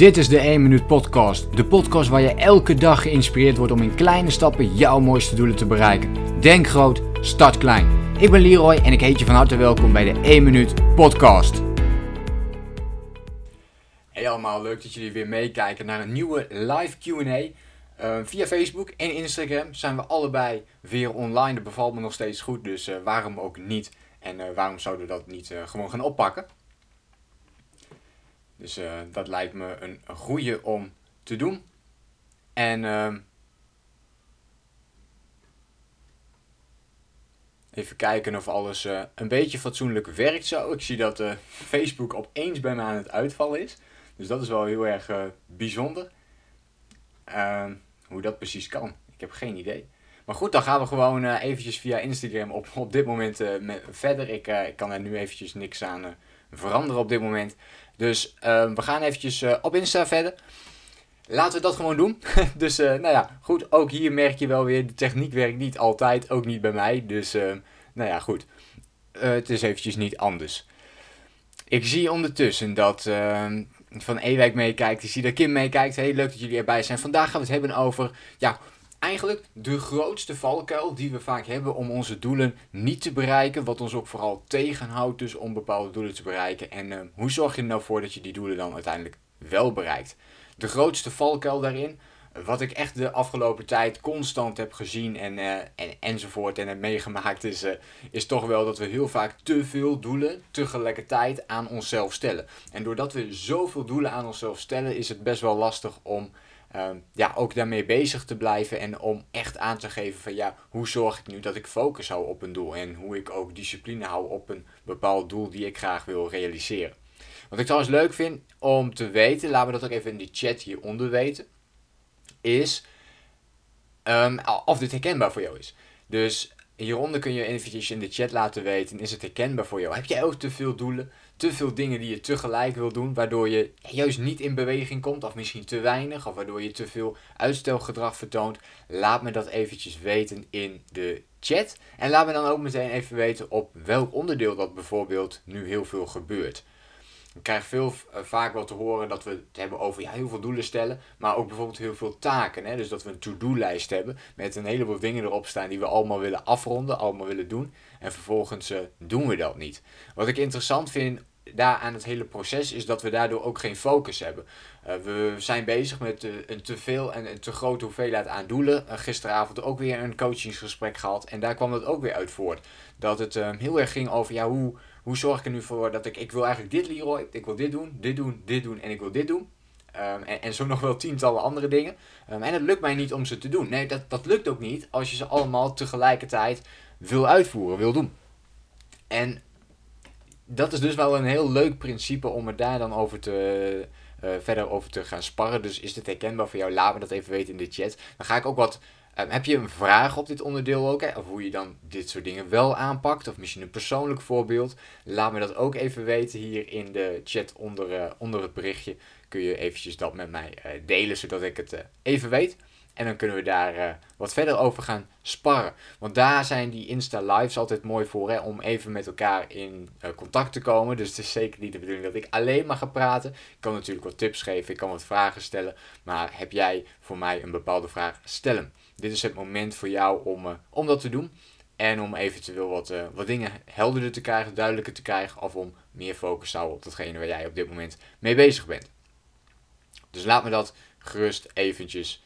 Dit is de 1 Minuut Podcast. De podcast waar je elke dag geïnspireerd wordt om in kleine stappen jouw mooiste doelen te bereiken. Denk groot, start klein. Ik ben Leroy en ik heet je van harte welkom bij de 1 Minuut Podcast. Hey allemaal, leuk dat jullie weer meekijken naar een nieuwe live QA. Uh, via Facebook en Instagram zijn we allebei weer online. Dat bevalt me nog steeds goed, dus uh, waarom ook niet? En uh, waarom zouden we dat niet gewoon gaan oppakken? Dus uh, dat lijkt me een, goede om te doen. En uh, even kijken of alles uh, een beetje fatsoenlijk werkt zo. Ik zie dat uh, Facebook opeens bij mij aan het uitvallen is. Dus dat is wel heel erg bijzonder. Ehm, hoe dat precies kan. Ik heb geen idee. Maar goed, dan gaan we gewoon eventjes via Instagram op, op dit moment verder. Ik, ik kan er nu eventjes niks aan veranderen op dit moment. Dus uh, we gaan eventjes uh, op Insta verder. Laten we dat gewoon doen. dus uh, nou ja, goed. Ook hier merk je wel weer, de techniek werkt niet altijd. Ook niet bij mij. Dus ehm, nou ja, goed. Eh, het is eventjes niet anders. Ik zie ondertussen dat ehm, Van Ewijk meekijkt. Ik zie dat Kim meekijkt. Heel leuk dat jullie erbij zijn. Vandaag gaan we het hebben over... Ja, eigenlijk de grootste valkuil die we vaak hebben om onze doelen niet te bereiken. Wat ons ook vooral tegenhoudt dus om bepaalde doelen te bereiken. En uh, hoe zorg je er nou voor dat je die doelen dan uiteindelijk wel bereikt? De grootste valkuil daarin, wat ik echt de afgelopen tijd constant heb gezien en, uh, en enzovoort en heb meegemaakt, is, uh, is toch wel dat we heel vaak te veel doelen tegelijkertijd aan onszelf stellen. En doordat we zoveel doelen aan onszelf stellen, is het best wel lastig om Ehm, ja, ook daarmee bezig te blijven en om echt aan te geven van ja, hoe zorg ik nu dat ik focus hou op een doel en hoe ik ook discipline hou op een bepaald doel die ik graag wil realiseren. Wat ik trouwens leuk vind om te weten, laten we dat ook even in die chat hieronder weten, is um, of dit herkenbaar voor jou is. Dus hieronder kun je eventjes in de chat laten weten, is het herkenbaar voor jou? Heb jij ook te veel doelen? Te veel dingen die je tegelijk wil doen, waardoor je juist niet in beweging komt, of misschien te weinig, of waardoor je te veel uitstelgedrag vertoont, laat me dat eventjes weten in de chat. En laat me dan ook meteen even weten op welk onderdeel dat bijvoorbeeld nu heel veel gebeurt. Ik krijg veel uh, vaak wel te horen dat we het hebben over ja, heel veel doelen stellen, maar ook bijvoorbeeld heel veel taken. Hè? Dus dat we een to-do-lijst hebben met een heleboel dingen erop staan die we allemaal willen afronden, allemaal willen doen. En vervolgens uh, doen we dat niet. Wat ik interessant vind daar aan het hele proces is dat we daardoor ook geen focus hebben. Uh, we zijn bezig met uh, een te veel en een te grote hoeveelheid aan doelen. Uh, gisteravond ook weer een coachingsgesprek gehad en daar kwam dat ook weer uit voort. Dat het heel erg ging over ja, hoe, hoe zorg ik er nu voor dat ik, ik wil eigenlijk dit Leroy, ik wil dit doen, dit doen, dit doen en ik wil dit doen. Um, en, en, zo nog wel tientallen andere dingen. Um, en het lukt mij niet om ze te doen. Nee, dat, dat lukt ook niet als je ze allemaal tegelijkertijd wil uitvoeren, wil doen. En dat is dus wel een heel leuk principe om er daar dan over te, uh, verder over te gaan sparren. Dus is dit herkenbaar voor jou? Laat me dat even weten in de chat. Dan ga ik ook wat. Um, heb je een vraag op dit onderdeel ook? Hè? Of hoe je dan dit soort dingen wel aanpakt? Of misschien een persoonlijk voorbeeld? Laat me dat ook even weten hier in de chat onder, uh, onder het berichtje. Kun je eventjes dat met mij uh, delen, zodat ik het even weet. En dan kunnen we daar uh, wat verder over gaan sparren. Want daar zijn die Insta Lives altijd mooi voor. Hè, om even met elkaar in uh, contact te komen. Dus het is zeker niet de bedoeling dat ik alleen maar ga praten. Ik kan natuurlijk wat tips geven. Ik kan wat vragen stellen. Maar heb jij voor mij een bepaalde vraag? stellen? Dit is het moment voor jou om, uh, om dat te doen. En om eventueel wat, wat dingen helderder te krijgen, duidelijker te krijgen. Of om meer focus te houden op datgene waar jij op dit moment mee bezig bent. Dus laat me dat gerust eventjes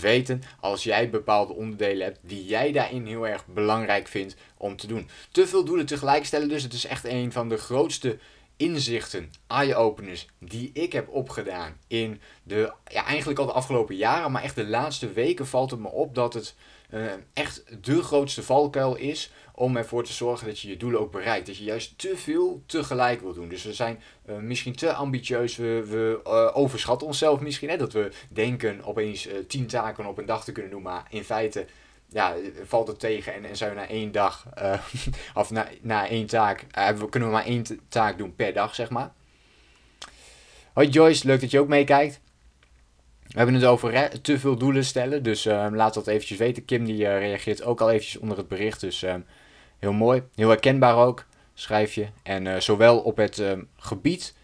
weten als jij bepaalde onderdelen hebt die jij daarin heel erg belangrijk vindt om te doen. Te veel doelen tegelijk stellen, dus het is echt een van de grootste inzichten, eye-openers die ik heb opgedaan in de, ja, eigenlijk al de afgelopen jaren, maar echt de laatste weken valt het me op dat het uh, echt de grootste valkuil is om ervoor te zorgen dat je je doelen ook bereikt. Dat je juist te veel tegelijk wil doen. Dus we zijn uh, misschien te ambitieus. We, we uh, overschatten onszelf misschien. Dat we denken opeens uh, tien taken op een dag te kunnen doen. Maar in feite ja, valt het tegen en, en zijn we na één dag, of na, na één taak, kunnen we maar één taak doen per dag, zeg maar. Hoi Joyce, leuk dat je ook meekijkt. We hebben het over te veel doelen stellen, dus uh, laat dat eventjes weten. Kim die reageert ook al eventjes onder het bericht, dus uh, heel mooi. Heel herkenbaar ook, schrijf je. En zowel op het gebied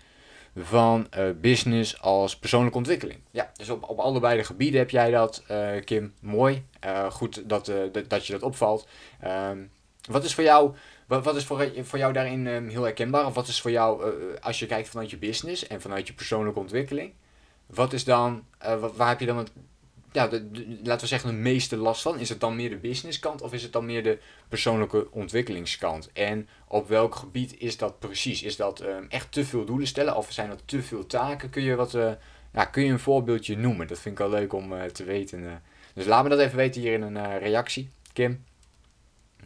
van uh, business als persoonlijke ontwikkeling. Ja, dus op, op allebei de gebieden heb jij dat, uh, Kim. Mooi. Goed dat, dat je dat opvalt. Um, wat is voor jou, wat, is voor, voor jou daarin um, heel herkenbaar? Of wat is voor jou, als je kijkt vanuit je business en vanuit je persoonlijke ontwikkeling, wat is dan, waar heb je dan het ja, de, laten we zeggen, de meeste last van? Is het dan meer de businesskant of is het dan meer de persoonlijke ontwikkelingskant? En op welk gebied is dat precies? Is dat um, echt te veel doelen stellen of zijn dat te veel taken? Kun je, wat, uh, ja, kun je een voorbeeldje noemen? Dat vind ik wel leuk om uh, te weten. Uh. Dus laat me dat even weten hier in een reactie, Kim.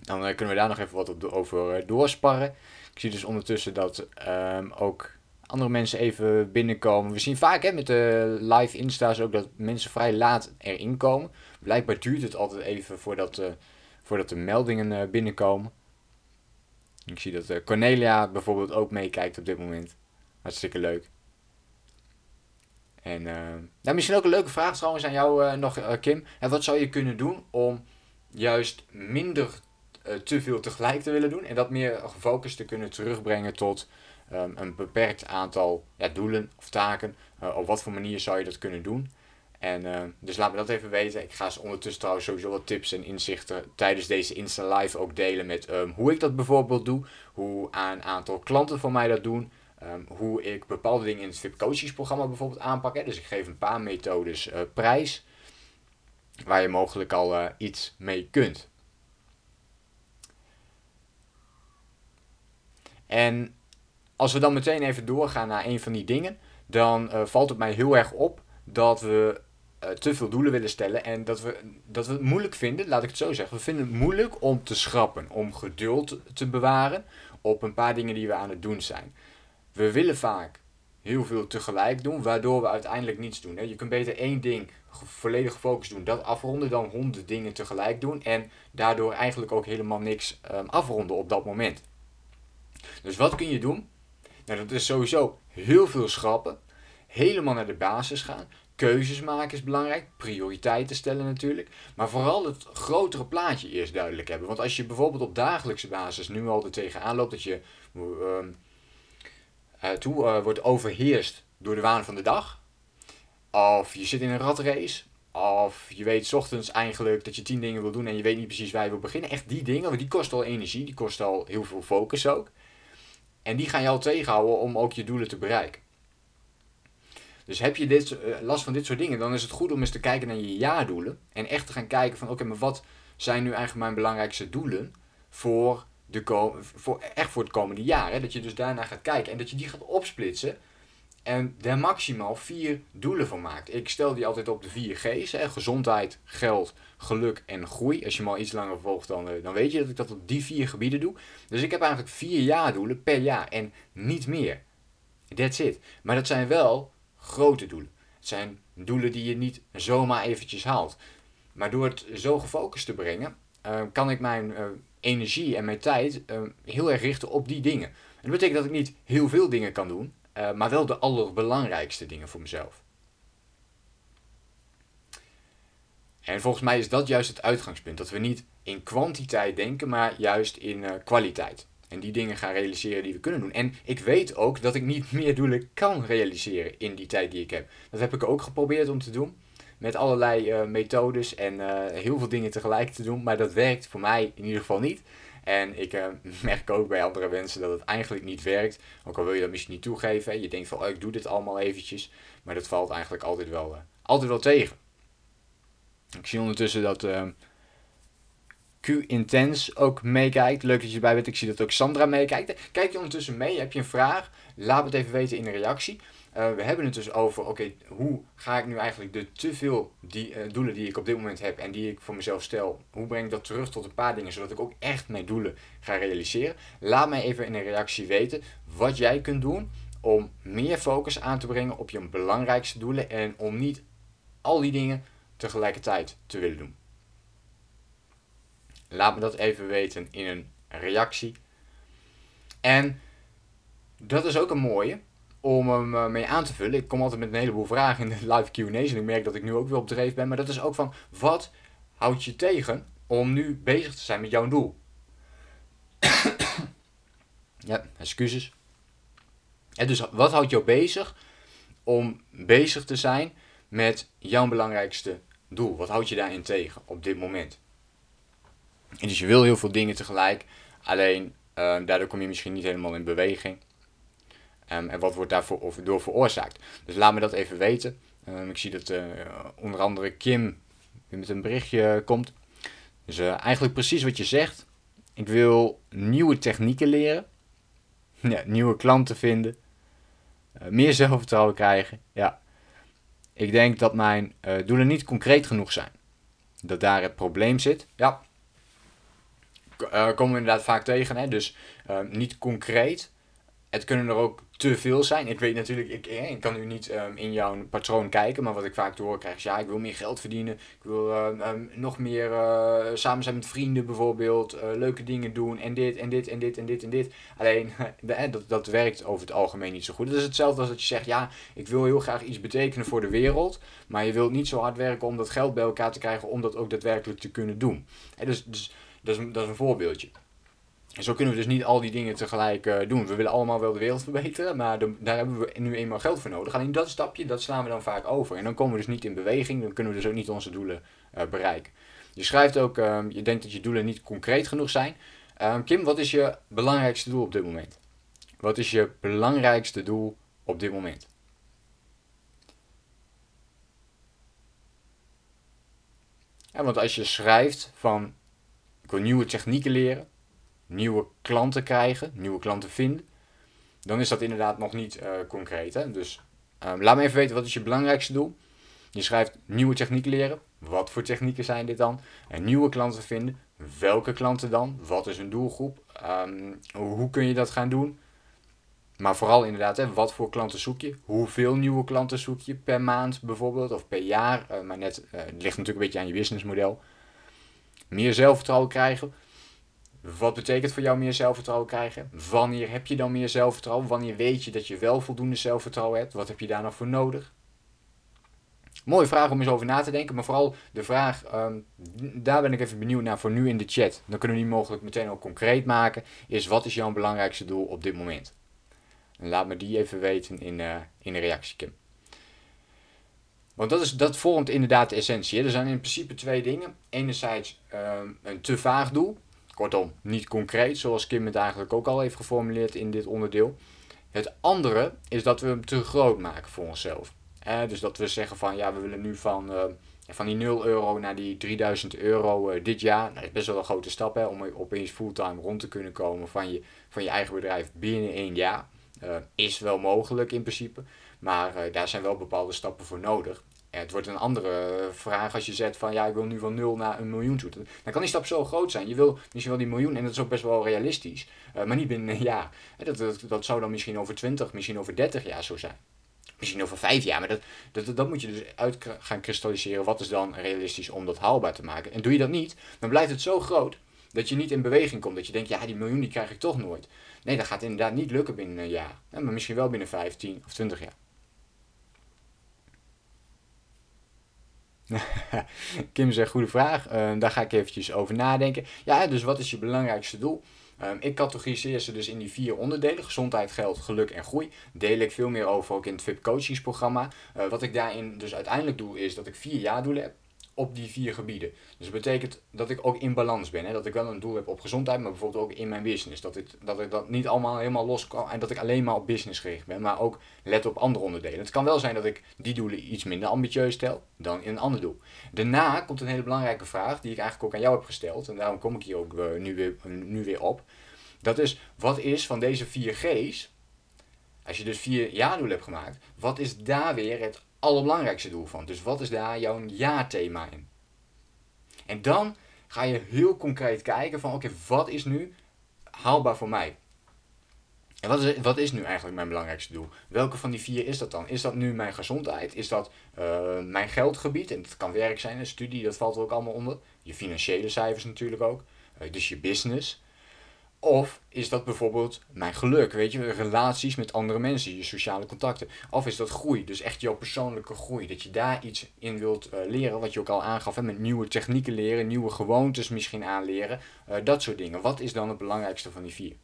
Dan kunnen we daar nog even wat over doorsparren. Ik zie dus ondertussen dat um, ook andere mensen even binnenkomen. We zien vaak hè, met de live insta's ook dat mensen vrij laat erin komen. Blijkbaar duurt het altijd even voordat, uh, voordat de meldingen uh, binnenkomen. Ik zie dat uh, Cornelia bijvoorbeeld ook meekijkt op dit moment. Hartstikke leuk. En nou, misschien ook een leuke vraag trouwens aan jou nog, Kim. En wat zou je kunnen doen om juist minder te veel tegelijk te willen doen en dat meer gefocust te kunnen terugbrengen tot een beperkt aantal ja, doelen of taken. Uh, op wat voor manier zou je dat kunnen doen? En uh, dus laat me dat even weten. Ik ga ondertussen trouwens sowieso wat tips en inzichten tijdens deze Insta Live ook delen met um, hoe ik dat bijvoorbeeld doe. Hoe een aantal klanten van mij dat doen. Hoe ik bepaalde dingen in het VIP coachingsprogramma bijvoorbeeld aanpak. Dus ik geef een paar methodes uh, prijs. Waar je mogelijk al uh, iets mee kunt. En als we dan meteen even doorgaan naar een van die dingen, dan uh, valt het mij heel erg op dat we uh, te veel doelen willen stellen en dat we, dat we het moeilijk vinden, laat ik het zo zeggen. We vinden het moeilijk om te schrappen, om geduld te bewaren op een paar dingen die we aan het doen zijn. We willen vaak heel veel tegelijk doen, waardoor we uiteindelijk niets doen. Je kunt beter één ding volledig gefocust doen, dat afronden, dan honderd dingen tegelijk doen en daardoor eigenlijk ook helemaal niks um, afronden op dat moment. Dus wat kun je doen? Nou, dat is sowieso heel veel schrappen. Helemaal naar de basis gaan. Keuzes maken is belangrijk. Prioriteiten stellen natuurlijk. Maar vooral het grotere plaatje eerst duidelijk hebben. Want als je bijvoorbeeld op dagelijkse basis nu al er tegenaan loopt dat je uh, toe uh, wordt overheerst door de waan van de dag. Of je zit in een ratrace. Of je weet ochtends eigenlijk dat je tien dingen wil doen en je weet niet precies waar je wil beginnen. Echt die dingen, want die kosten al energie, die kosten al heel veel focus ook. En die gaan jou tegenhouden om ook je doelen te bereiken. Dus heb je dit, eh, last van dit soort dingen, dan is het goed om eens te kijken naar je jaardoelen. En echt te gaan kijken van oké, maar wat zijn nu eigenlijk mijn belangrijkste doelen voor, de voor, echt voor het komende jaar. Hè? Dat je dus daarna gaat kijken en dat je die gaat opsplitsen en daar maximaal vier doelen van maakt. Ik stel die altijd op de vier G's. Hè? Gezondheid, geld, geluk en groei. Als je me al iets langer volgt, dan, eh, dan weet je dat ik dat op die vier gebieden doe. Dus ik heb eigenlijk vier jaardoelen per jaar en niet meer. That's it. Maar dat zijn wel grote doelen. Het zijn doelen die je niet zomaar eventjes haalt. Maar door het zo gefocust te brengen, uh, kan ik mijn uh, energie en mijn tijd heel erg richten op die dingen. En dat betekent dat ik niet heel veel dingen kan doen, uh, maar wel de allerbelangrijkste dingen voor mezelf. En volgens mij is dat juist het uitgangspunt. Dat we niet in kwantiteit denken, maar juist in uh, kwaliteit. En die dingen gaan realiseren die we kunnen doen. En ik weet ook dat ik niet meer doelen kan realiseren in die tijd die ik heb. Dat heb ik ook geprobeerd om te doen. Met allerlei uh, methodes en heel veel dingen tegelijk te doen. Maar dat werkt voor mij in ieder geval niet. En ik uh, merk ook bij andere mensen dat het eigenlijk niet werkt. Ook al wil je dat misschien niet toegeven. Je denkt van, oh, ik doe dit allemaal eventjes. Maar dat valt eigenlijk altijd wel, uh, altijd wel tegen. Ik zie ondertussen dat uh, Q Intense ook meekijkt. Leuk dat je erbij bent. Ik zie dat ook Sandra meekijkt. Kijk je ondertussen mee? Heb je een vraag? Laat het even weten in de reactie. Uh, we hebben het dus over, oké, hoe ga ik nu eigenlijk de te veel die, uh, doelen die ik op dit moment heb en die ik voor mezelf stel, hoe breng ik dat terug tot een paar dingen, zodat ik ook echt mijn doelen ga realiseren. Laat mij even in een reactie weten wat jij kunt doen om meer focus aan te brengen op je belangrijkste doelen en om niet al die dingen tegelijkertijd te willen doen. Laat me dat even weten in een reactie. En dat is ook een mooie om hem eh, mee aan te vullen. Ik kom altijd met een heleboel vragen in de live Q&A's en ik merk dat ik nu ook weer op dreef ben. Maar dat is ook van, wat houdt je tegen om nu bezig te zijn met jouw doel? ja, excuses. dus wat houdt jou bezig om bezig te zijn met jouw belangrijkste doel? Wat houd je daarin tegen op dit moment? En dus je wil heel veel dingen tegelijk, alleen ehm, daardoor kom je misschien niet helemaal in beweging. Um, en wat wordt daarvoor door veroorzaakt? Dus laat me dat even weten. Um, ik zie dat uh, onder andere Kim met een berichtje komt. Dus uh, eigenlijk precies wat je zegt. Ik wil nieuwe technieken leren. Ja, nieuwe klanten vinden. Uh, meer zelfvertrouwen krijgen. Ja. Ik denk dat mijn doelen niet concreet genoeg zijn. Dat daar het probleem zit. Ja. komen we inderdaad vaak tegen. Hè? Dus niet concreet. Het kunnen er ook te veel zijn. Ik weet natuurlijk, ik, eh, kan nu niet um, in jouw patroon kijken, maar wat ik vaak horen krijg is, ja, ik wil meer geld verdienen. Ik wil um, nog meer uh, samen zijn met vrienden bijvoorbeeld, uh, leuke dingen doen en dit en dit en dit en dit en dit. Alleen, dat, dat werkt over het algemeen niet zo goed. Het is hetzelfde als dat je zegt, ja, ik wil heel graag iets betekenen voor de wereld, maar je wilt niet zo hard werken om dat geld bij elkaar te krijgen om dat ook daadwerkelijk te kunnen doen. En dus, dus dat, is, dat is een voorbeeldje. Zo kunnen we dus niet al die dingen tegelijk uh, doen. We willen allemaal wel de wereld verbeteren, maar daar hebben we nu eenmaal geld voor nodig. Alleen dat stapje, dat slaan we dan vaak over. En dan komen we dus niet in beweging, dan kunnen we dus ook niet onze doelen uh, bereiken. Je schrijft ook, um, je denkt dat je doelen niet concreet genoeg zijn. Um, Kim, wat is je belangrijkste doel op dit moment? Wat is je belangrijkste doel op dit moment? Want als je schrijft van, ik wil nieuwe technieken leren, nieuwe klanten krijgen, nieuwe klanten vinden, dan is dat inderdaad nog niet uh, concreet. Hè? Dus um, laat me even weten, wat is je belangrijkste doel? Je schrijft nieuwe technieken leren. Wat voor technieken zijn dit dan? En nieuwe klanten vinden. Welke klanten dan? Wat is een doelgroep? Um, hoe kun je dat gaan doen? Maar vooral inderdaad, hè, wat voor klanten zoek je? Hoeveel nieuwe klanten zoek je per maand bijvoorbeeld? Of per jaar? Uh, maar net, uh, het ligt natuurlijk een beetje aan je businessmodel. Meer zelfvertrouwen krijgen. Wat betekent voor jou meer zelfvertrouwen krijgen? Wanneer heb je dan meer zelfvertrouwen? Wanneer weet je dat je wel voldoende zelfvertrouwen hebt? Wat heb je daar nog voor nodig? Mooie vraag om eens over na te denken, maar vooral de vraag, um, daar ben ik even benieuwd naar voor nu in de chat. Dan kunnen we die mogelijk meteen ook concreet maken. Is wat is jouw belangrijkste doel op dit moment? En laat me die even weten in, uh, in de reactie, Kim. Want dat, is, dat vormt inderdaad de essentie. Er zijn in principe twee dingen. Enerzijds um, een te vaag doel. Kortom, niet concreet, zoals Kim het eigenlijk ook al heeft geformuleerd in dit onderdeel. Het andere is dat we hem te groot maken voor onszelf. dus dat we zeggen van ja, we willen nu van, uh, van die 0 euro naar die 3000 euro uh, dit jaar. Nou, dat is best wel een grote stap hè, om opeens fulltime rond te kunnen komen van je, van je eigen bedrijf binnen één jaar. Uh, is wel mogelijk in principe, maar daar zijn wel bepaalde stappen voor nodig het wordt een andere vraag als je zet van ja, ik wil nu van 0 naar een miljoen toe. Dan kan die stap zo groot zijn. Je wil misschien wel die miljoen en dat is ook best wel realistisch, uh, maar niet binnen een jaar. Dat, dat, dat zou dan misschien over 20, misschien over 30 jaar zo zijn. Misschien over 5 jaar, maar dat, dat, dat moet je dus uit gaan kristalliseren. Wat is dan realistisch om dat haalbaar te maken? En doe je dat niet, dan blijft het zo groot dat je niet in beweging komt. Dat je denkt, ja, die miljoen die krijg ik toch nooit. Nee, dat gaat inderdaad niet lukken binnen een jaar. Maar misschien wel binnen 15 of 20 jaar. Kim zegt, goede vraag. Uh, daar ga ik eventjes over nadenken. Ja, dus wat is je belangrijkste doel? Um, ik categoriseer ze dus in die vier onderdelen. Gezondheid, geld, geluk en groei. Deel ik veel meer over ook in het VIP coachingsprogramma. Uh, wat ik daarin dus uiteindelijk doe, is dat ik vier jaardoelen heb op die vier gebieden. Dus dat betekent dat ik ook in balans ben. Hè? Dat ik wel een doel heb op gezondheid, maar bijvoorbeeld ook in mijn business. Dat ik dat, ik dat niet allemaal helemaal los kan en dat ik alleen maar op business gericht ben, maar ook let op andere onderdelen. Het kan wel zijn dat ik die doelen iets minder ambitieus stel dan in een ander doel. Daarna komt een hele belangrijke vraag die ik eigenlijk ook aan jou heb gesteld. En daarom kom ik hier ook uh, nu, weer, nu weer op. Dat is, wat is van deze vier G's, als je dus vier jaardoelen hebt gemaakt, wat is daar weer het allerbelangrijkste doel van. Dus wat is daar jouw ja-thema in? En dan ga je heel concreet kijken van oké, wat is nu haalbaar voor mij? En wat is, wat is nu eigenlijk mijn belangrijkste doel? Welke van die vier is dat dan? Is dat nu mijn gezondheid? Is dat uh, mijn geldgebied? En dat kan werk zijn, een studie, dat valt er ook allemaal onder. Je financiële cijfers natuurlijk ook. Uh, dus je business. Of is dat bijvoorbeeld mijn geluk, weet je, relaties met andere mensen, je sociale contacten. Of is dat groei, dus echt jouw persoonlijke groei. Dat je daar iets in wilt uh, leren, wat je ook al aangaf, hè, met nieuwe technieken leren, nieuwe gewoontes misschien aanleren, uh, dat soort dingen. Wat is dan het belangrijkste van die vier?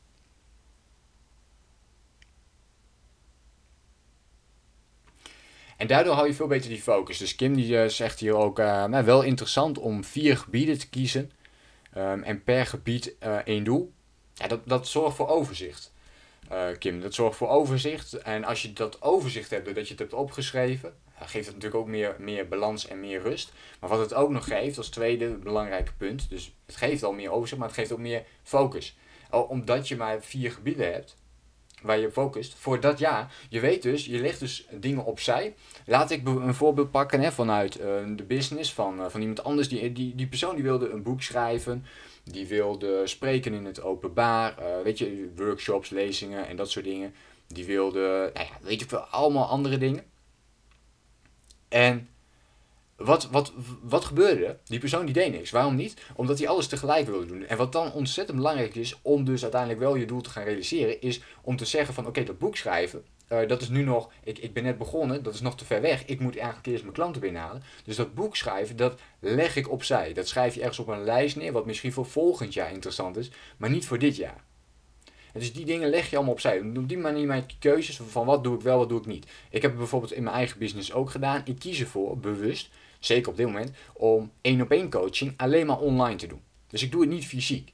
En daardoor hou je veel beter die focus. Dus Kim die zegt hier ook, nou, wel interessant om vier gebieden te kiezen. Ehm, en per gebied één doel. Ja, dat, dat zorgt voor overzicht. Kim, dat zorgt voor overzicht. En als je dat overzicht hebt, doordat je het hebt opgeschreven, geeft het natuurlijk ook meer, meer balans en meer rust. Maar wat het ook nog geeft, als tweede belangrijke punt, dus het geeft al meer overzicht, maar het geeft ook meer focus. Omdat je maar vier gebieden hebt waar je focust voor dat jaar. Je weet dus, je legt dus dingen opzij. Laat ik een voorbeeld pakken hè, vanuit uh, de business van, uh, van iemand anders. Die, die, die persoon die wilde een boek schrijven. Die wilde spreken in het openbaar. Uh, weet je, workshops, lezingen en dat soort dingen. Die wilde, nou ja, weet je veel, allemaal andere dingen. En wat, wat, wat gebeurde? Die persoon die deed niks. Waarom niet? Omdat hij alles tegelijk wilde doen. En wat dan ontzettend belangrijk is om dus uiteindelijk wel je doel te gaan realiseren, is om te zeggen van oké, dat boek schrijven, uh, dat is nu nog, ik, ik ben net begonnen, dat is nog te ver weg. Ik moet eigenlijk eerst mijn klanten binnenhalen. Dus dat boek schrijven, dat leg ik opzij. Dat schrijf je ergens op een lijst neer, wat misschien voor volgend jaar interessant is, maar niet voor dit jaar. Dus die dingen leg je allemaal opzij. Op die manier maak je keuzes van wat doe ik wel, wat doe ik niet. Ik heb het bijvoorbeeld in mijn eigen business ook gedaan. Ik kies ervoor, bewust, zeker op dit moment, om één op één coaching alleen maar online te doen. Dus ik doe het niet fysiek.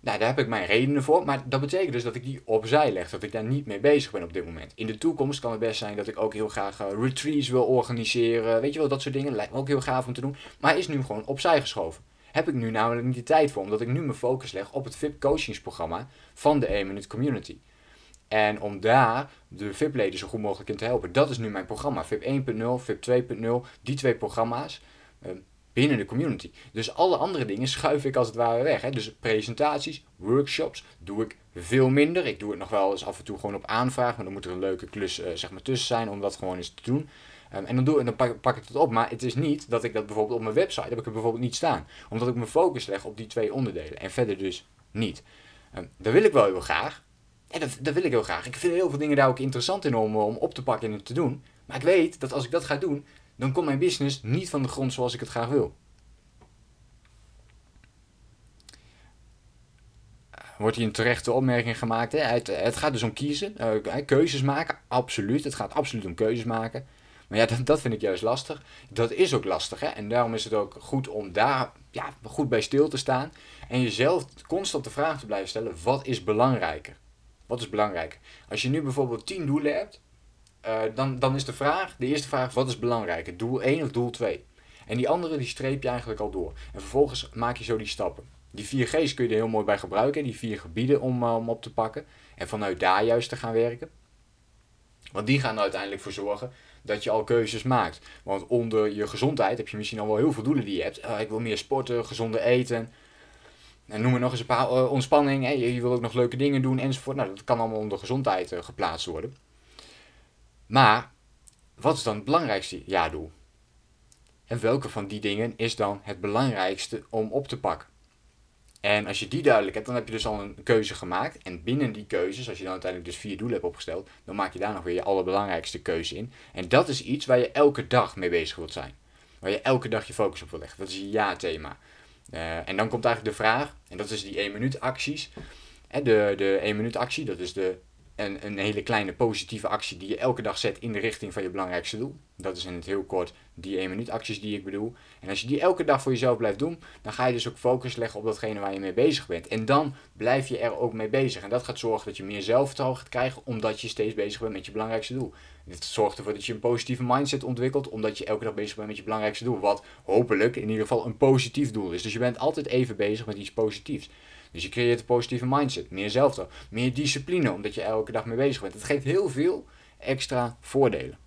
Nou, daar heb ik mijn redenen voor, maar dat betekent dus dat ik die opzij leg, dat ik daar niet mee bezig ben op dit moment. In de toekomst kan het best zijn dat ik ook heel graag uh, retreats wil organiseren, weet je wel, dat soort dingen, lijkt me ook heel gaaf om te doen, maar is nu gewoon opzij geschoven heb ik nu namelijk niet de tijd voor, omdat ik nu mijn focus leg op het VIP coachingsprogramma van de 1 Minute Community. En om daar de VIP-leden zo goed mogelijk in te helpen. Dat is nu mijn programma. VIP 1.0, VIP 2.0, die twee programma's uh, binnen de community. Dus alle andere dingen schuif ik als het ware weg. Hè. Dus presentaties, workshops doe ik veel minder. Ik doe het nog wel eens af en toe gewoon op aanvraag. Maar dan moet er een leuke klus uh, zeg maar, tussen zijn om dat gewoon eens te doen. Um, en dan, doe, en dan pak, ik het op. Maar het is niet dat ik dat bijvoorbeeld op mijn website heb ik het bijvoorbeeld niet staan. Omdat ik mijn focus leg op die twee onderdelen. En verder dus niet. Um, dat wil ik wel heel graag. En dat, dat wil ik heel graag. Ik vind heel veel dingen daar ook interessant in om, om op te pakken en te doen. Maar ik weet dat als ik dat ga doen, dan komt mijn business niet van de grond zoals ik het graag wil. wordt hier een terechte opmerking gemaakt. Hè? Het, het, gaat dus om kiezen, uh, keuzes maken, absoluut. Het gaat absoluut om keuzes maken. Maar ja, dat, dat vind ik juist lastig. Dat is ook lastig. Hè? En daarom is het ook goed om daar ja, goed bij stil te staan. En jezelf constant de vraag te blijven stellen: wat is belangrijker? Wat is belangrijk? Als je nu bijvoorbeeld 10 doelen hebt, uh, dan, dan is de vraag, de eerste vraag, wat is belangrijker? Doel 1 of doel 2? En die andere die streep je eigenlijk al door. En vervolgens maak je zo die stappen. Die 4G's kun je er heel mooi bij gebruiken, die vier gebieden om, uh, om op te pakken. En vanuit daar juist te gaan werken. Want die gaan er uiteindelijk voor zorgen dat je al keuzes maakt. Want onder je gezondheid heb je misschien al wel heel veel doelen die je hebt. Uh, ik wil meer sporten, gezonder eten. En noem er nog eens een paar ontspanning. Hè. Je, wil ook nog leuke dingen doen enzovoort. Nou, dat kan allemaal onder gezondheid geplaatst worden. Maar, wat is dan het belangrijkste jaardoel? En welke van die dingen is dan het belangrijkste om op te pakken? En als je die duidelijk hebt, dan heb je dus al een keuze gemaakt. En binnen die keuzes, als je dan uiteindelijk dus vier doelen hebt opgesteld, dan maak je daar nog weer je allerbelangrijkste keuze in. En dat is iets waar je elke dag mee bezig wilt zijn. Waar je elke dag je focus op wil leggen. Dat is je ja-thema. Uh, en dan komt eigenlijk de vraag, en dat is die 1 minuut acties. De, de 1 minuut actie, dat is de een, een hele kleine positieve actie die je elke dag zet in de richting van je belangrijkste doel. Dat is in het heel kort die 1 minuut acties die ik bedoel. En als je die elke dag voor jezelf blijft doen, dan ga je dus ook focus leggen op datgene waar je mee bezig bent. En dan blijf je er ook mee bezig. En dat gaat zorgen dat je meer zelfvertrouwen gaat krijgen, omdat je steeds bezig bent met je belangrijkste doel. Dit zorgt ervoor dat je een positieve mindset ontwikkelt, omdat je elke dag bezig bent met je belangrijkste doel. Wat hopelijk in ieder geval een positief doel is. Dus je bent altijd even bezig met iets positiefs. Dus je creëert een positieve mindset, meer zelfvertrouwen, meer discipline, omdat je elke dag mee bezig bent. Het geeft heel veel extra voordelen.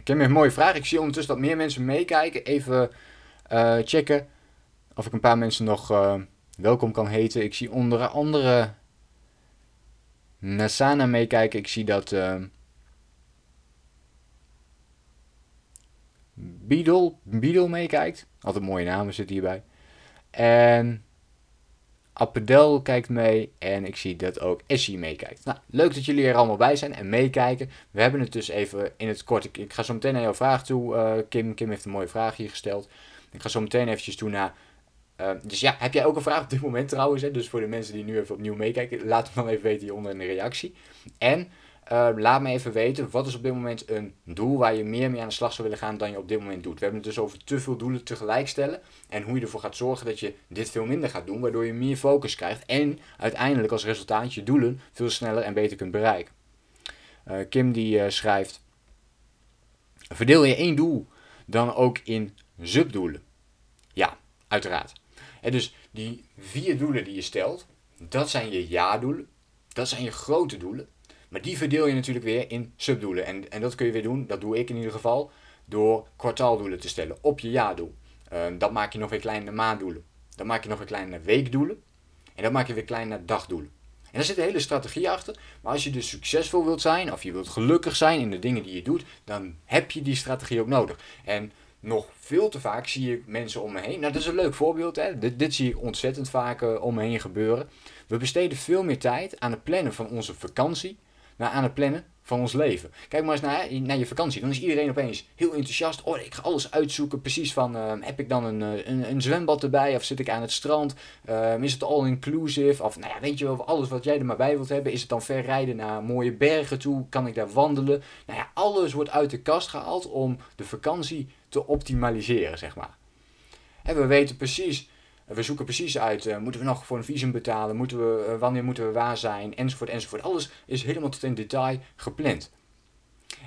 Ik heb een mooie vraag. Ik zie ondertussen dat meer mensen meekijken. Even uh, checken of ik een paar mensen nog uh, welkom kan heten. Ik zie onder andere Nasana meekijken. Ik zie dat uh, Beedle, Beedle meekijkt. Altijd mooie namen zitten hierbij. En Appedel kijkt mee en ik zie dat ook Essie meekijkt. Nou, leuk dat jullie er allemaal bij zijn en meekijken. We hebben het dus even in het kort. Ik, ga zo meteen naar jouw vraag toe. Uh, Kim, Kim heeft een mooie vraag hier gesteld. Ik ga zo meteen eventjes toe naar Ehm, dus ja, heb jij ook een vraag op dit moment trouwens? Hè? Dus voor de mensen die nu even opnieuw meekijken, laat het dan even weten hieronder in de reactie. En ehm, laat me even weten, wat is op dit moment een doel waar je meer mee aan de slag zou willen gaan dan je op dit moment doet? We hebben het dus over te veel doelen tegelijk stellen en hoe je ervoor gaat zorgen dat je dit veel minder gaat doen, waardoor je meer focus krijgt en uiteindelijk als resultaat je doelen veel sneller en beter kunt bereiken. Uh, Kim die uh, schrijft, verdeel je één doel dan ook in subdoelen? Ja, uiteraard. En dus die vier doelen die je stelt, dat zijn je jaardoelen. Dat zijn je grote doelen. Maar die verdeel je natuurlijk weer in subdoelen. En, en dat kun je weer doen, dat doe ik in ieder geval, door kwartaaldoelen te stellen op je jaardoel. Uh, dat maak je nog weer klein maanddoelen. Dan maak je nog weer klein weekdoelen. En dan maak je weer klein naar dagdoelen. En daar zit een hele strategie achter. Maar als je dus succesvol wilt zijn, of je wilt gelukkig zijn in de dingen die je doet, dan heb je die strategie ook nodig. En nog veel te vaak zie ik mensen om me heen. Nou, dat is een leuk voorbeeld. Hè? Dit, dit zie ik ontzettend vaak uh, om me heen gebeuren. We besteden veel meer tijd aan het plannen van onze vakantie. Dan aan het plannen van ons leven. Kijk maar eens naar, naar je vakantie. Dan is iedereen opeens heel enthousiast. Oh, ik ga alles uitzoeken. Precies van, uh, heb ik dan een, eh, een, een, zwembad erbij? Of zit ik aan het strand? Uh, is het all-inclusive? Of nou ja, weet je wel, alles wat jij er maar bij wilt hebben. Is het dan ver rijden naar mooie bergen toe? Kan ik daar wandelen? Nou ja, alles wordt uit de kast gehaald om de vakantie te optimaliseren, zeg maar. En we weten precies we zoeken precies uit, uh, moeten we nog voor een visum betalen, moeten we, uh, wanneer moeten we waar zijn, enzovoort, enzovoort. Alles is helemaal tot in detail gepland.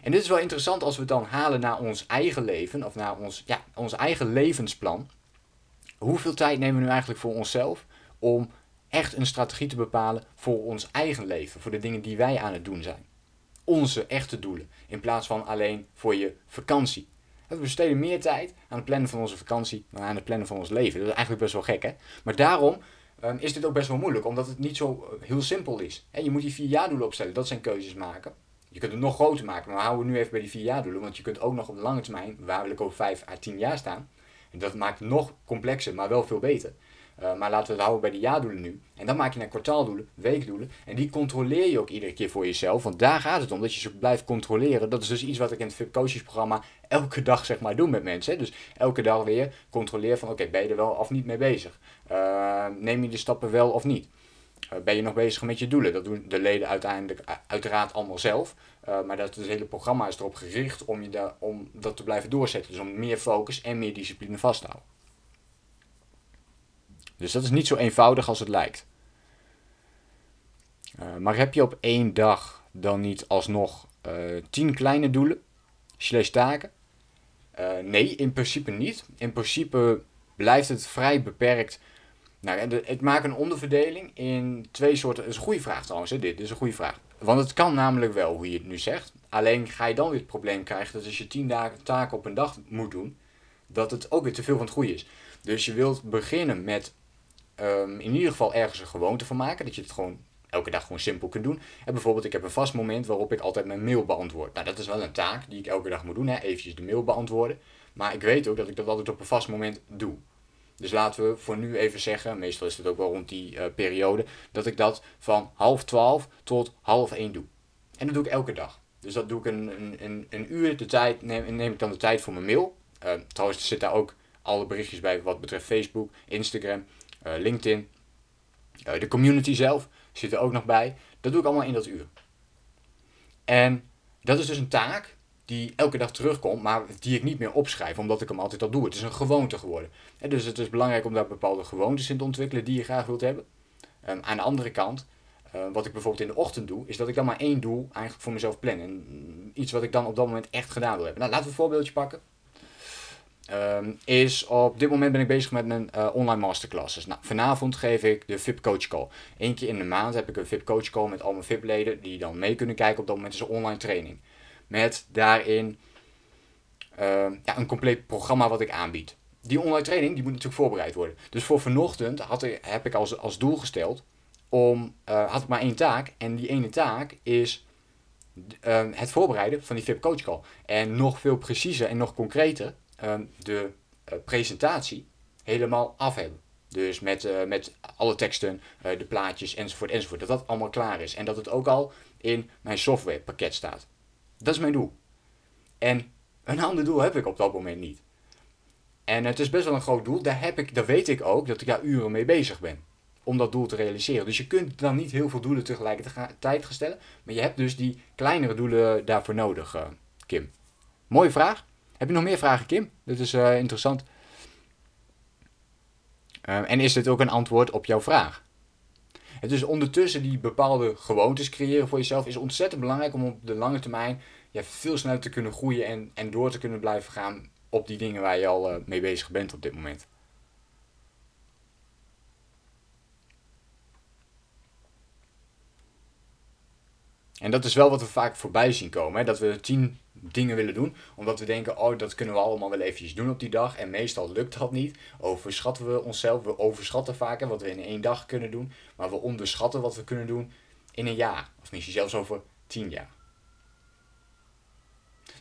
En dit is wel interessant als we het dan halen naar ons eigen leven, of naar ons, ja, ons eigen levensplan. Hoeveel tijd nemen we nu eigenlijk voor onszelf om echt een strategie te bepalen voor ons eigen leven, voor de dingen die wij aan het doen zijn? Onze echte doelen, in plaats van alleen voor je vakantie. We besteden meer tijd aan het plannen van onze vakantie dan aan het plannen van ons leven. Dat is eigenlijk best wel gek, hè? Maar daarom um, is dit ook best wel moeilijk, omdat het niet zo eh, heel simpel is. je moet die vier jaardoelen opstellen, dat zijn keuzes maken. Je kunt het nog groter maken, maar we houden nu even bij die vier jaardoelen, want je kunt ook nog op de lange termijn, waar wil ik over vijf à tien jaar staan. En dat maakt het nog complexer, maar wel veel beter. Uh, maar laten we het houden bij de jaardoelen nu. En dan maak je naar kwartaaldoelen, weekdoelen. En die controleer je ook iedere keer voor jezelf. Want daar gaat het om, dat je ze blijft controleren. Dat is dus iets wat ik in het VIP programma elke dag zeg maar doe met mensen. Dus elke dag weer controleer van oké, ben je er wel of niet mee bezig? Uh, neem je de stappen wel of niet? Uh, ben je nog bezig met je doelen? Dat doen de leden uiteindelijk uiteraard allemaal zelf. maar dat het hele programma is erop gericht om, je daar, om dat te blijven doorzetten. Dus om meer focus en meer discipline vast te houden. Dus dat is niet zo eenvoudig als het lijkt. Uh, maar heb je op één dag dan niet alsnog uh, tien kleine doelen, slash taken? Uh, nee, in principe niet. In principe blijft het vrij beperkt. Nou, ik maak een onderverdeling in twee soorten. Dat is een goede vraag trouwens, hè, dit. dit is een goede vraag. Want het kan namelijk wel, hoe je het nu zegt. Alleen ga je dan weer het probleem krijgen dat als je tien dagen taken op een dag moet doen, dat het ook weer te veel van het goede is. Dus je wilt beginnen met um, in ieder geval ergens een gewoonte van maken. Dat je het gewoon elke dag gewoon simpel kunt doen. En bijvoorbeeld, ik heb een vast moment waarop ik altijd mijn mail beantwoord. Nou, dat is wel een taak die ik elke dag moet doen, hè? eventjes de mail beantwoorden. Maar ik weet ook dat ik dat altijd op een vast moment doe. Dus laten we voor nu even zeggen, meestal is het ook wel rond die uh, periode, dat ik dat van half twaalf tot half één doe. En dat doe ik elke dag. Dus dat doe ik een, een, een uur de tijd, neem, neem ik dan de tijd voor mijn mail. Uh, trouwens, zit daar ook alle berichtjes bij wat betreft Facebook, Instagram. Eh, LinkedIn. Eh, de community zelf zit er ook nog bij. Dat doe ik allemaal in dat uur. En dat is dus een taak die elke dag terugkomt, maar die ik niet meer opschrijf, omdat ik hem altijd al doe. Het is een gewoonte geworden. En dus het is belangrijk om daar bepaalde gewoontes in te ontwikkelen die je graag wilt hebben. Um, aan de andere kant, uh, wat ik bijvoorbeeld in de ochtend doe, is dat ik dan maar één doel eigenlijk voor mezelf plan. En iets wat ik dan op dat moment echt gedaan wil hebben. Nou, laten we een voorbeeldje pakken. Um, is op dit moment ben ik bezig met mijn uh, online masterclasses. Nou, vanavond geef ik de VIP Coach Call. Eén keer in de maand heb ik een VIP Coach Call met al mijn VIP-leden die dan mee kunnen kijken. Op dat moment is een online training. Met daarin uh, ja, een compleet programma wat ik aanbied. Die online training die moet natuurlijk voorbereid worden. Dus voor vanochtend had heb ik als, als doel gesteld om, uh, had ik maar één taak. En die ene taak is uh, het voorbereiden van die VIP Coach Call. En nog veel preciezer en nog concreter Ehm, de uh, presentatie helemaal af hebben. Dus met, uh, met alle teksten, uh, de plaatjes enzovoort enzovoort. Dat dat allemaal klaar is. En dat het ook al in mijn softwarepakket staat. Dat is mijn doel. En een ander doel heb ik op dat moment niet. En het is best wel een groot doel. Daar, heb ik, daar weet ik ook dat ik daar uren mee bezig ben. Om dat doel te realiseren. Dus je kunt dan niet heel veel doelen tegelijkertijd gaan stellen. Maar je hebt dus die kleinere doelen daarvoor nodig, Kim. Mooie vraag. Heb je nog meer vragen, Kim? Dit is uh, interessant. Uh, en is dit ook een antwoord op jouw vraag? Het is ondertussen die bepaalde gewoontes creëren voor jezelf is ontzettend belangrijk om op de lange termijn veel sneller te kunnen groeien en, en door te kunnen blijven gaan op die dingen waar je al uh, mee bezig bent op dit moment. En dat is wel wat we vaak voorbij zien komen. Hè? Dat we tien dingen willen doen. Omdat we denken, oh dat kunnen we allemaal wel eventjes doen op die dag. En meestal lukt dat niet. Overschatten we onszelf. We overschatten vaker wat we in één dag kunnen doen. Maar we onderschatten wat we kunnen doen in een jaar. Of misschien zelfs over tien jaar.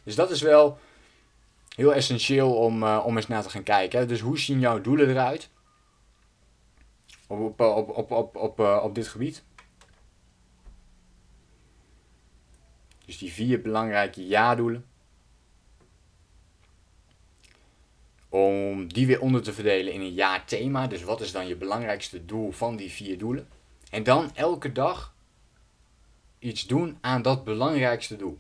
Dus dat is wel heel essentieel om, uh, om eens naar te gaan kijken. Dus hoe zien jouw doelen eruit? Op, op, op, op, op, op, op dit gebied. Dus die vier belangrijke ja-doelen. Om die weer onder te verdelen in een ja-thema. Dus wat is dan je belangrijkste doel van die vier doelen? En dan elke dag iets doen aan dat belangrijkste doel.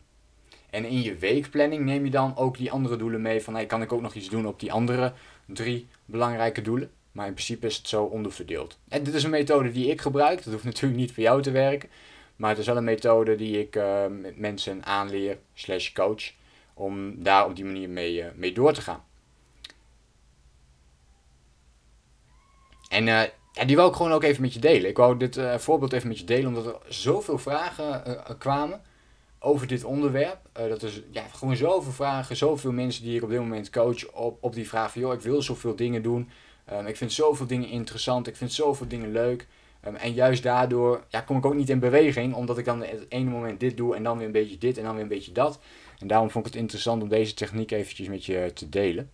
En in je weekplanning neem je dan ook die andere doelen mee. Van hey, kan ik ook nog iets doen op die andere drie belangrijke doelen? Maar in principe is het zo onderverdeeld. En dit is een methode die ik gebruik. Dat hoeft natuurlijk niet voor jou te werken. Maar het is wel een methode die ik uh, mensen aanleer, slash coach, om daar op die manier mee, uh, mee door te gaan. En uh, ja, die wil ik gewoon ook even met je delen. Ik wou dit voorbeeld even met je delen, omdat er zoveel vragen kwamen over dit onderwerp. dat is ja, gewoon zoveel vragen, zoveel mensen die ik op dit moment coach op, op die vraag van, joh, ik wil zoveel dingen doen. Um, ik vind zoveel dingen interessant, ik vind zoveel dingen leuk. Um, en juist daardoor ja, kom ik ook niet in beweging, omdat ik dan het ene moment dit doe en dan weer een beetje dit en dan weer een beetje dat. En daarom vond ik het interessant om deze techniek eventjes met je te delen.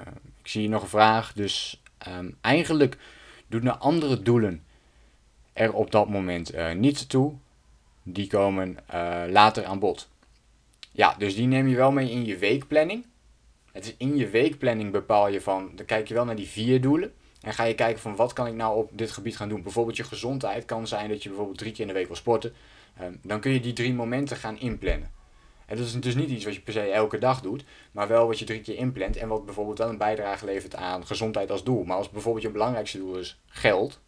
Uh, ik zie hier nog een vraag, dus um, eigenlijk doen de andere doelen er op dat moment uh, niet toe. Die komen uh, later aan bod. Ja, dus die neem je wel mee in je weekplanning. Het is in je weekplanning bepaal je van, dan kijk je wel naar die vier doelen. En ga je kijken van wat kan ik nou op dit gebied gaan doen. Bijvoorbeeld je gezondheid kan zijn dat je bijvoorbeeld drie keer in de week wil sporten. Um, dan kun je die drie momenten gaan inplannen. En dat is dus niet iets wat je per se elke dag doet, maar wel wat je drie keer inplant en wat bijvoorbeeld wel een bijdrage levert aan gezondheid als doel. Maar als bijvoorbeeld je belangrijkste doel is geld,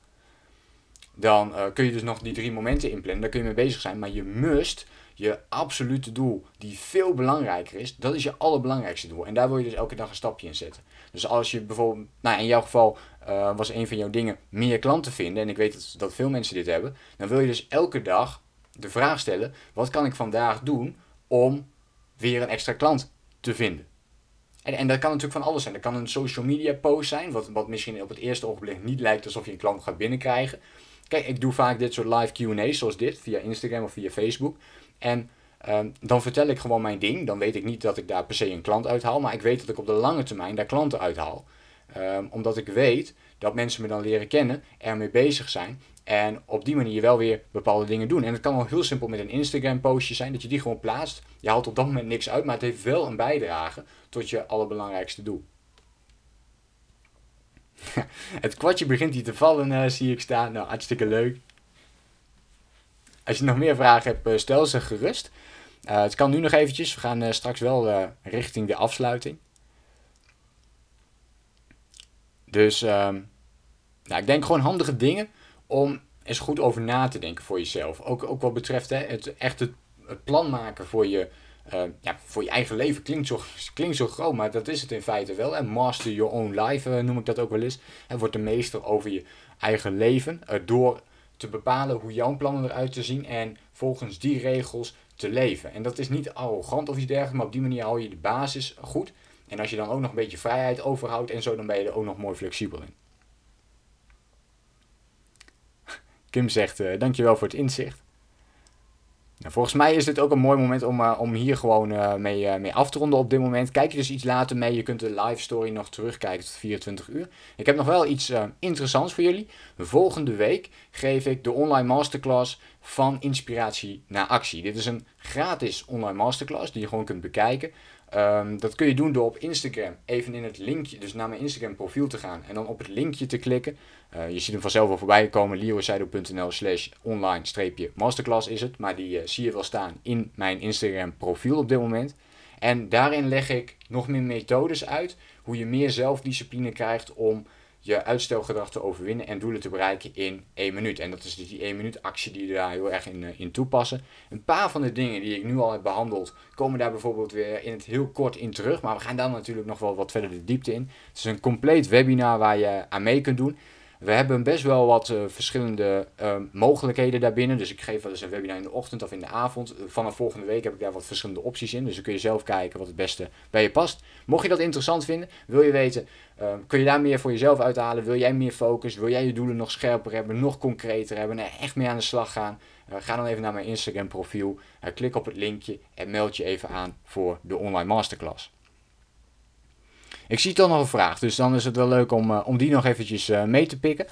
dan uh, kun je dus nog die drie momenten inplannen. Daar kun je mee bezig zijn, maar je must je absolute doel, die veel belangrijker is, dat is je allerbelangrijkste doel. En daar wil je dus elke dag een stapje in zetten. Dus als je bijvoorbeeld, nou in jouw geval uh, was een van jouw dingen meer klanten vinden, en ik weet dat, dat veel mensen dit hebben, dan wil je dus elke dag de vraag stellen: wat kan ik vandaag doen om weer een extra klant te vinden? En, en dat kan natuurlijk van alles zijn. Dat kan een social media post zijn, wat, wat misschien op het eerste ogenblik niet lijkt alsof je een klant gaat binnenkrijgen. Kijk, ik doe vaak dit soort live QA's zoals dit, via Instagram of via Facebook. En um, dan vertel ik gewoon mijn ding. Dan weet ik niet dat ik daar per se een klant uithaal, maar ik weet dat ik op de lange termijn daar klanten uithaal. Um, omdat ik weet dat mensen me dan leren kennen, ermee bezig zijn. En op die manier wel weer bepaalde dingen doen. En het kan al heel simpel met een Instagram postje zijn, dat je die gewoon plaatst. Je haalt op dat moment niks uit, maar het heeft wel een bijdrage tot je allerbelangrijkste doel. het kwartje begint hier te vallen, uh, zie ik staan. Nou, hartstikke leuk. Als je nog meer vragen hebt, uh, stel ze gerust. Uh, het kan nu nog eventjes. We gaan straks wel richting de afsluiting. Dus um, ik denk gewoon handige dingen om eens goed over na te denken voor jezelf. Ook, ook wat betreft hè, het echt het, het plan maken voor je, uh, ja, voor je eigen leven. Klinkt zo, klinkt zo groot, maar dat is het in feite wel. En master your own life uh, noem ik dat ook wel eens. En wordt de meester over je eigen leven. Uh, door te bepalen hoe jouw plannen eruit te zien. En volgens die regels te leven. En dat is niet arrogant of iets dergelijks, maar op die manier hou je de basis goed. En als je dan ook nog een beetje vrijheid overhoudt en zo, dan ben je er ook nog mooi flexibel in. Kim zegt, uh, dankjewel voor het inzicht. Nou, volgens mij is dit ook een mooi moment om, uh, om hier gewoon uh, mee, mee af te ronden op dit moment. Kijk je dus iets later mee. Je kunt de live story nog terugkijken tot 24 uur. Ik heb nog wel iets interessants voor jullie. Volgende week geef ik de online masterclass van inspiratie naar actie. Dit is een gratis online masterclass die je gewoon kunt bekijken. Ehm, dat kun je doen door op Instagram even in het linkje, dus naar mijn Instagram profiel te gaan en dan op het linkje te klikken. Uh, je ziet hem vanzelf al voorbij komen, leroysido.nl slash online-masterclass is het, maar die uh, zie je wel staan in mijn Instagram profiel op dit moment. En daarin leg ik nog meer methodes uit hoe je meer zelfdiscipline krijgt om je uitstelgedrag te overwinnen en doelen te bereiken in één minuut. En dat is dus die één minuut actie die je daar heel erg in, eh, in toepassen. Een paar van de dingen die ik nu al heb behandeld, komen daar bijvoorbeeld weer in het heel kort in terug. Maar we gaan daar natuurlijk nog wel wat verder de diepte in. Het is een compleet webinar waar je aan mee kunt doen. We hebben best wel wat uh, verschillende uh, mogelijkheden daarbinnen. Dus ik geef wel eens een webinar in de ochtend of in de avond. Vanaf volgende week heb ik daar wat verschillende opties in. Dus dan kun je zelf kijken wat het beste bij je past. Mocht je dat interessant vinden, wil je weten, uh, kun je daar meer voor jezelf uithalen? Wil jij meer focus? Wil jij je doelen nog scherper hebben, nog concreter hebben en echt mee aan de slag gaan? ga dan even naar mijn Instagram profiel, klik op het linkje en meld je even aan voor de online masterclass. Ik zie toch nog een vraag, dus dan is het wel leuk om, uh, om die nog eventjes uh, mee te pikken.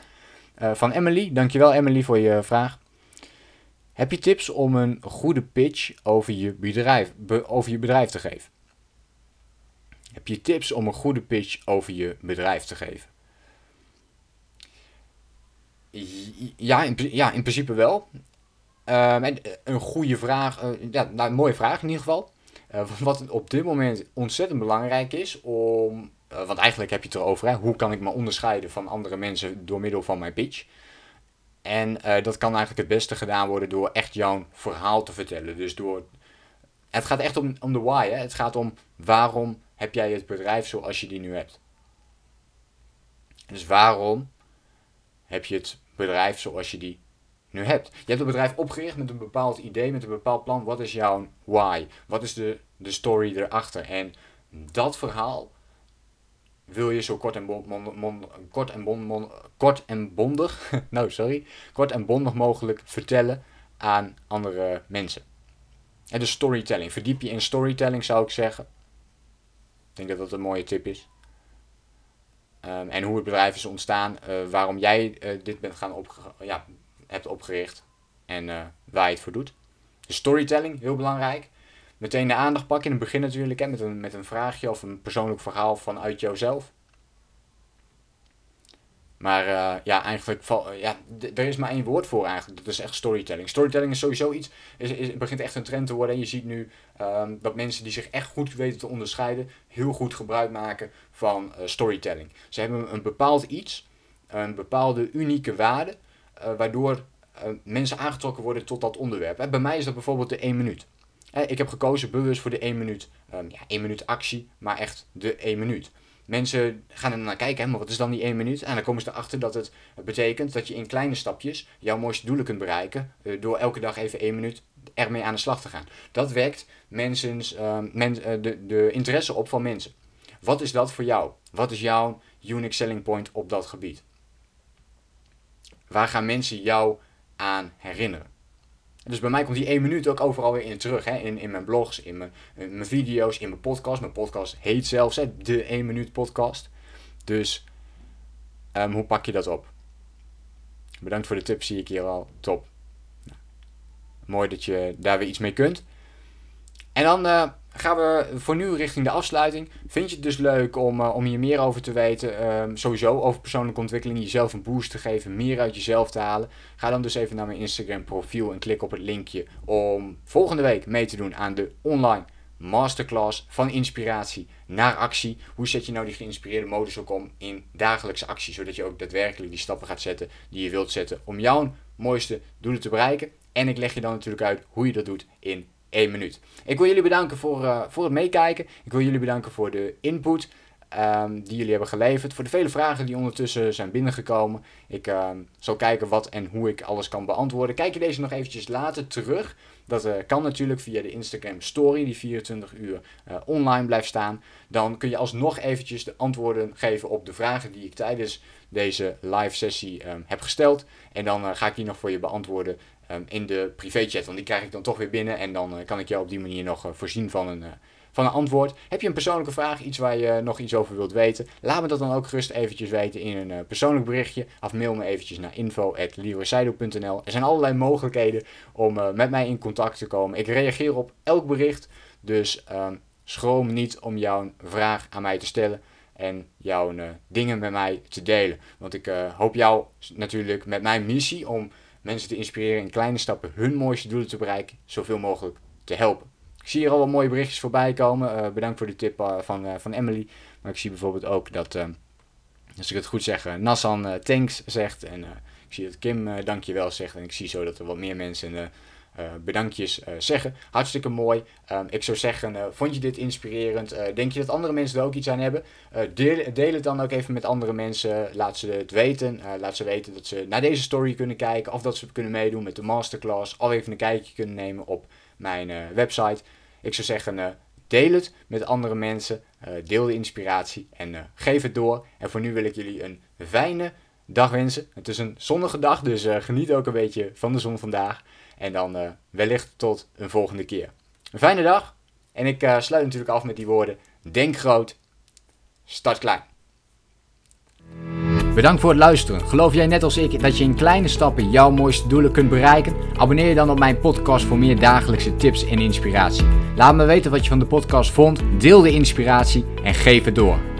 Uh, van Emily, dankjewel Emily voor je vraag. Heb je tips om een goede pitch over je bedrijf, be, over je bedrijf te geven? Heb je tips om een goede pitch over je bedrijf te geven? Ja, in, ja, in principe wel. een goede vraag, ja, nou, een mooie vraag in ieder geval. Uh, wat op dit moment ontzettend belangrijk is om. Uh, want eigenlijk heb je het erover, hè, hoe kan ik me onderscheiden van andere mensen door middel van mijn pitch? En uh, dat kan eigenlijk het beste gedaan worden door echt jouw verhaal te vertellen. Dus door. Het gaat echt om, om de why. Hè? Het gaat om waarom heb jij het bedrijf zoals je die nu hebt. Dus waarom heb je het bedrijf zoals je die nu hebt. Je hebt het bedrijf opgericht met een bepaald idee, met een bepaald plan. Wat is jouw why? Wat is de, de story erachter? En dat verhaal wil je zo kort en, bond, kort en, bond, kort en bondig, nou sorry, kort en bondig mogelijk vertellen aan andere mensen. En de storytelling. Verdiep je in storytelling zou ik zeggen. Ik denk dat dat een mooie tip is. Um, en hoe het bedrijf is ontstaan, uh, waarom jij uh, dit bent gaan op, ja, hebt opgericht en uh, waar je het voor doet. De storytelling, heel belangrijk. Meteen de aandacht pakken in het begin natuurlijk, hè, met, een, met een vraagje of een persoonlijk verhaal vanuit jouzelf. Maar uh, ja, eigenlijk, uh, ja, er is maar één woord voor eigenlijk. Dat is echt storytelling. Storytelling is sowieso iets, is, is, begint echt een trend te worden. En je ziet nu um, dat mensen die zich echt goed weten te onderscheiden, heel goed gebruik maken van storytelling. Ze hebben een bepaald iets, een bepaalde unieke waarde, waardoor uh, mensen aangetrokken worden tot dat onderwerp. Bij mij is dat bijvoorbeeld de 1 minuut. ik heb gekozen bewust voor de 1 minuut, um, ja, 1 minuut actie, maar echt de 1 minuut. Mensen gaan er naar kijken, maar wat is dan die 1 minuut? En dan komen ze erachter dat het betekent dat je in kleine stapjes jouw mooiste doelen kunt bereiken. Uh, door elke dag even 1 minuut ermee aan de slag te gaan. Dat wekt mensens, men, uh, de, de interesse op van mensen. Wat is dat voor jou? Wat is jouw unique selling point op dat gebied? Waar gaan mensen jou aan herinneren? Dus bij mij komt die 1 minuut ook overal weer in terug. Hè? In, in mijn blogs, in mijn, mijn video's, in mijn podcast. Mijn podcast heet zelfs de 1 minuut podcast. Dus um, hoe pak je dat op? Bedankt voor de tips, zie ik hier al. Top. Nou, mooi dat je daar weer iets mee kunt. En dan uh, gaan we voor nu richting de afsluiting. Vind je het dus leuk om, uh, om hier meer over te weten? Um, sowieso over persoonlijke ontwikkeling, jezelf een boost te geven, meer uit jezelf te halen. Ga dan dus even naar mijn Instagram profiel en klik op het linkje om volgende week mee te doen aan de online masterclass van inspiratie naar actie. Hoe zet je nou die geïnspireerde modus ook om in dagelijkse actie, zodat je ook daadwerkelijk die stappen gaat zetten die je wilt zetten om jouw mooiste doelen te bereiken. En ik leg je dan natuurlijk uit hoe je dat doet in 1 minuut. Ik wil jullie bedanken voor, uh, voor het meekijken. Ik wil jullie bedanken voor de input um, die jullie hebben geleverd. Voor de vele vragen die ondertussen zijn binnengekomen. Ik um, zal kijken wat en hoe ik alles kan beantwoorden. Kijk je deze nog eventjes later terug. Dat uh, kan natuurlijk via de Instagram story die 24 uur uh, online blijft staan. Dan kun je alsnog eventjes de antwoorden geven op de vragen die ik tijdens deze live sessie um, heb gesteld. En dan ga ik die nog voor je beantwoorden um, in de privéchat. Want die krijg ik dan toch weer binnen en dan kan ik jou op die manier nog voorzien van een van een antwoord. Heb je een persoonlijke vraag, iets waar je nog iets over wilt weten? Laat me dat dan ook gerust eventjes weten in een persoonlijk berichtje. Of mail me eventjes naar info.leroyseido.nl Er zijn allerlei mogelijkheden om met mij in contact te komen. Ik reageer op elk bericht. Dus um, schroom niet om jouw vraag aan mij te stellen en jouw dingen met mij te delen. Want ik hoop jou natuurlijk met mijn missie om mensen te inspireren in kleine stappen hun mooiste doelen te bereiken, zoveel mogelijk te helpen. Ik zie hier al wat mooie berichtjes voorbij komen. bedankt voor de tip van, van Emily. Maar ik zie bijvoorbeeld ook dat als ik het goed zeg, Nassan thanks zegt. En ik zie dat Kim dankjewel zegt. En ik zie zo dat er wat meer mensen bedankjes zeggen. Hartstikke mooi. Um, ik zou zeggen, vond je dit inspirerend? denk je dat andere mensen er ook iets aan hebben? Deel, deel, het dan ook even met andere mensen. Laat ze het weten. laat ze weten dat ze naar deze story kunnen kijken. Of dat ze kunnen meedoen met de masterclass. Of even een kijkje kunnen nemen op mijn website. Ik zou zeggen, Deel het met andere mensen. Deel de inspiratie en geef het door. En voor nu wil ik jullie een fijne dag wensen. Het is een zonnige dag, dus geniet ook een beetje van de zon vandaag. En dan wellicht tot een volgende keer. Een fijne dag. En ik sluit natuurlijk af met die woorden. Denk groot, start klein. Bedankt voor het luisteren. Geloof jij net als ik dat je in kleine stappen jouw mooiste doelen kunt bereiken? Abonneer je dan op mijn podcast voor meer dagelijkse tips en inspiratie. Laat me weten wat je van de podcast vond, deel de inspiratie en geef het door.